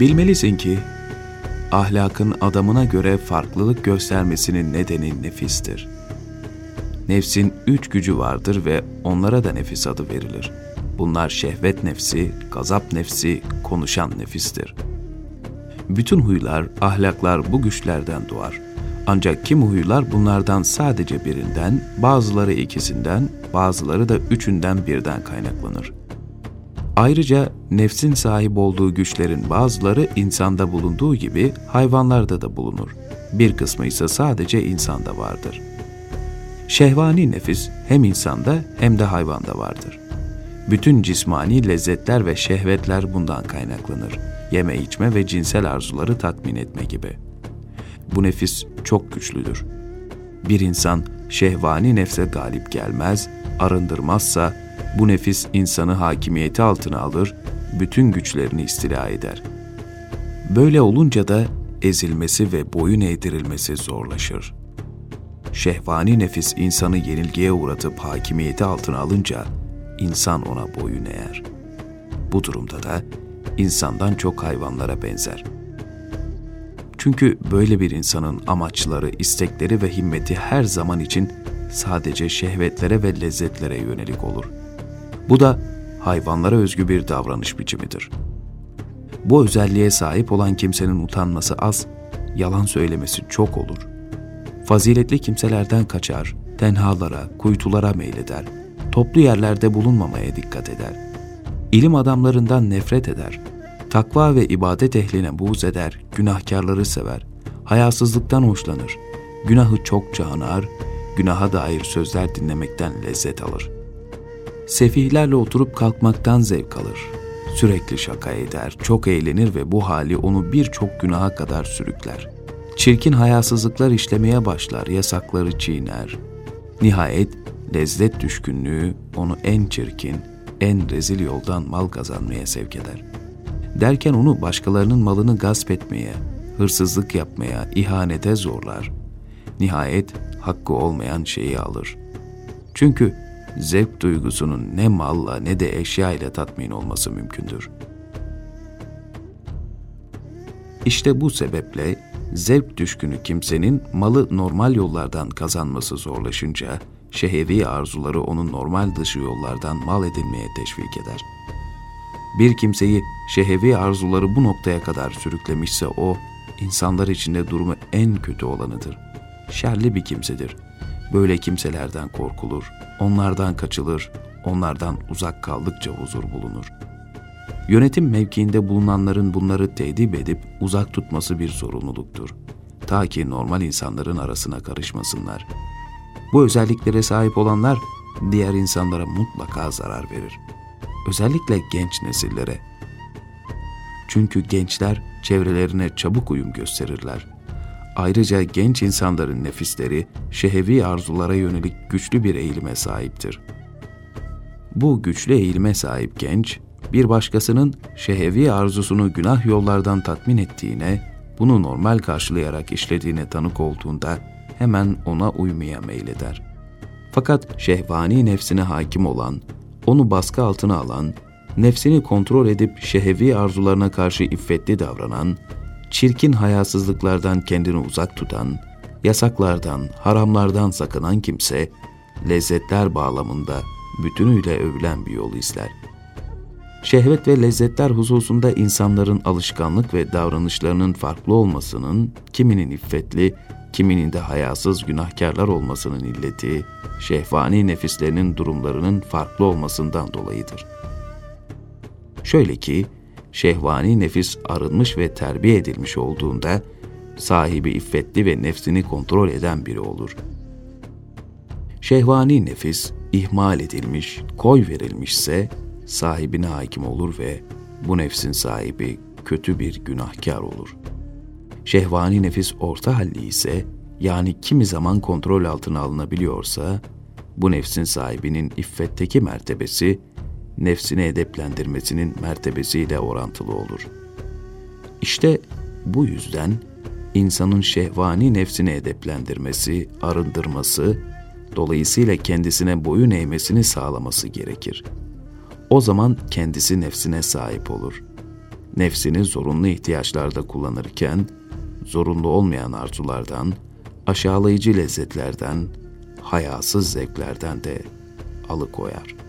Bilmelisin ki ahlakın adamına göre farklılık göstermesinin nedeni nefistir. Nefsin üç gücü vardır ve onlara da nefis adı verilir. Bunlar şehvet nefsi, gazap nefsi, konuşan nefistir. Bütün huylar, ahlaklar bu güçlerden doğar. Ancak kim huylar bunlardan sadece birinden, bazıları ikisinden, bazıları da üçünden birden kaynaklanır. Ayrıca nefsin sahip olduğu güçlerin bazıları insanda bulunduğu gibi hayvanlarda da bulunur. Bir kısmı ise sadece insanda vardır. Şehvani nefis hem insanda hem de hayvanda vardır. Bütün cismani lezzetler ve şehvetler bundan kaynaklanır. Yeme içme ve cinsel arzuları tatmin etme gibi. Bu nefis çok güçlüdür. Bir insan şehvani nefse galip gelmez, arındırmazsa bu nefis insanı hakimiyeti altına alır, bütün güçlerini istila eder. Böyle olunca da ezilmesi ve boyun eğdirilmesi zorlaşır. Şehvani nefis insanı yenilgiye uğratıp hakimiyeti altına alınca insan ona boyun eğer. Bu durumda da insandan çok hayvanlara benzer. Çünkü böyle bir insanın amaçları, istekleri ve himmeti her zaman için sadece şehvetlere ve lezzetlere yönelik olur. Bu da hayvanlara özgü bir davranış biçimidir. Bu özelliğe sahip olan kimsenin utanması az, yalan söylemesi çok olur. Faziletli kimselerden kaçar, tenhalara, kuytulara meyleder, toplu yerlerde bulunmamaya dikkat eder. İlim adamlarından nefret eder, takva ve ibadet ehline buğz eder, günahkarları sever, hayasızlıktan hoşlanır, günahı çokça anar, günaha dair sözler dinlemekten lezzet alır. Sefihlerle oturup kalkmaktan zevk alır. Sürekli şaka eder, çok eğlenir ve bu hali onu birçok günaha kadar sürükler. Çirkin hayasızlıklar işlemeye başlar, yasakları çiğner. Nihayet lezzet düşkünlüğü onu en çirkin, en rezil yoldan mal kazanmaya sevk eder. Derken onu başkalarının malını gasp etmeye, hırsızlık yapmaya, ihanete zorlar. Nihayet hakkı olmayan şeyi alır. Çünkü zevk duygusunun ne malla ne de eşya ile tatmin olması mümkündür. İşte bu sebeple zevk düşkünü kimsenin malı normal yollardan kazanması zorlaşınca, şehevi arzuları onun normal dışı yollardan mal edinmeye teşvik eder. Bir kimseyi şehevi arzuları bu noktaya kadar sürüklemişse o, insanlar içinde durumu en kötü olanıdır. Şerli bir kimsedir. Böyle kimselerden korkulur, onlardan kaçılır, onlardan uzak kaldıkça huzur bulunur. Yönetim mevkiinde bulunanların bunları tedip edip uzak tutması bir sorumluluktur. Ta ki normal insanların arasına karışmasınlar. Bu özelliklere sahip olanlar diğer insanlara mutlaka zarar verir. Özellikle genç nesillere. Çünkü gençler çevrelerine çabuk uyum gösterirler. Ayrıca genç insanların nefisleri şehevi arzulara yönelik güçlü bir eğilime sahiptir. Bu güçlü eğilime sahip genç, bir başkasının şehevi arzusunu günah yollardan tatmin ettiğine, bunu normal karşılayarak işlediğine tanık olduğunda hemen ona uymaya meyleder. Fakat şehvani nefsine hakim olan, onu baskı altına alan, nefsini kontrol edip şehevi arzularına karşı iffetli davranan, çirkin hayasızlıklardan kendini uzak tutan, yasaklardan, haramlardan sakınan kimse, lezzetler bağlamında bütünüyle övülen bir yol izler. Şehvet ve lezzetler hususunda insanların alışkanlık ve davranışlarının farklı olmasının, kiminin iffetli, kiminin de hayasız günahkarlar olmasının illeti, şehvani nefislerinin durumlarının farklı olmasından dolayıdır. Şöyle ki, şehvani nefis arınmış ve terbiye edilmiş olduğunda, sahibi iffetli ve nefsini kontrol eden biri olur. Şehvani nefis ihmal edilmiş, koy verilmişse sahibine hakim olur ve bu nefsin sahibi kötü bir günahkar olur. Şehvani nefis orta halli ise yani kimi zaman kontrol altına alınabiliyorsa bu nefsin sahibinin iffetteki mertebesi nefsini edeplendirmesinin mertebesiyle orantılı olur. İşte bu yüzden insanın şehvani nefsini edeplendirmesi, arındırması, dolayısıyla kendisine boyun eğmesini sağlaması gerekir. O zaman kendisi nefsine sahip olur. nefsini zorunlu ihtiyaçlarda kullanırken, zorunlu olmayan arzulardan, aşağılayıcı lezzetlerden, hayasız zevklerden de alıkoyar.''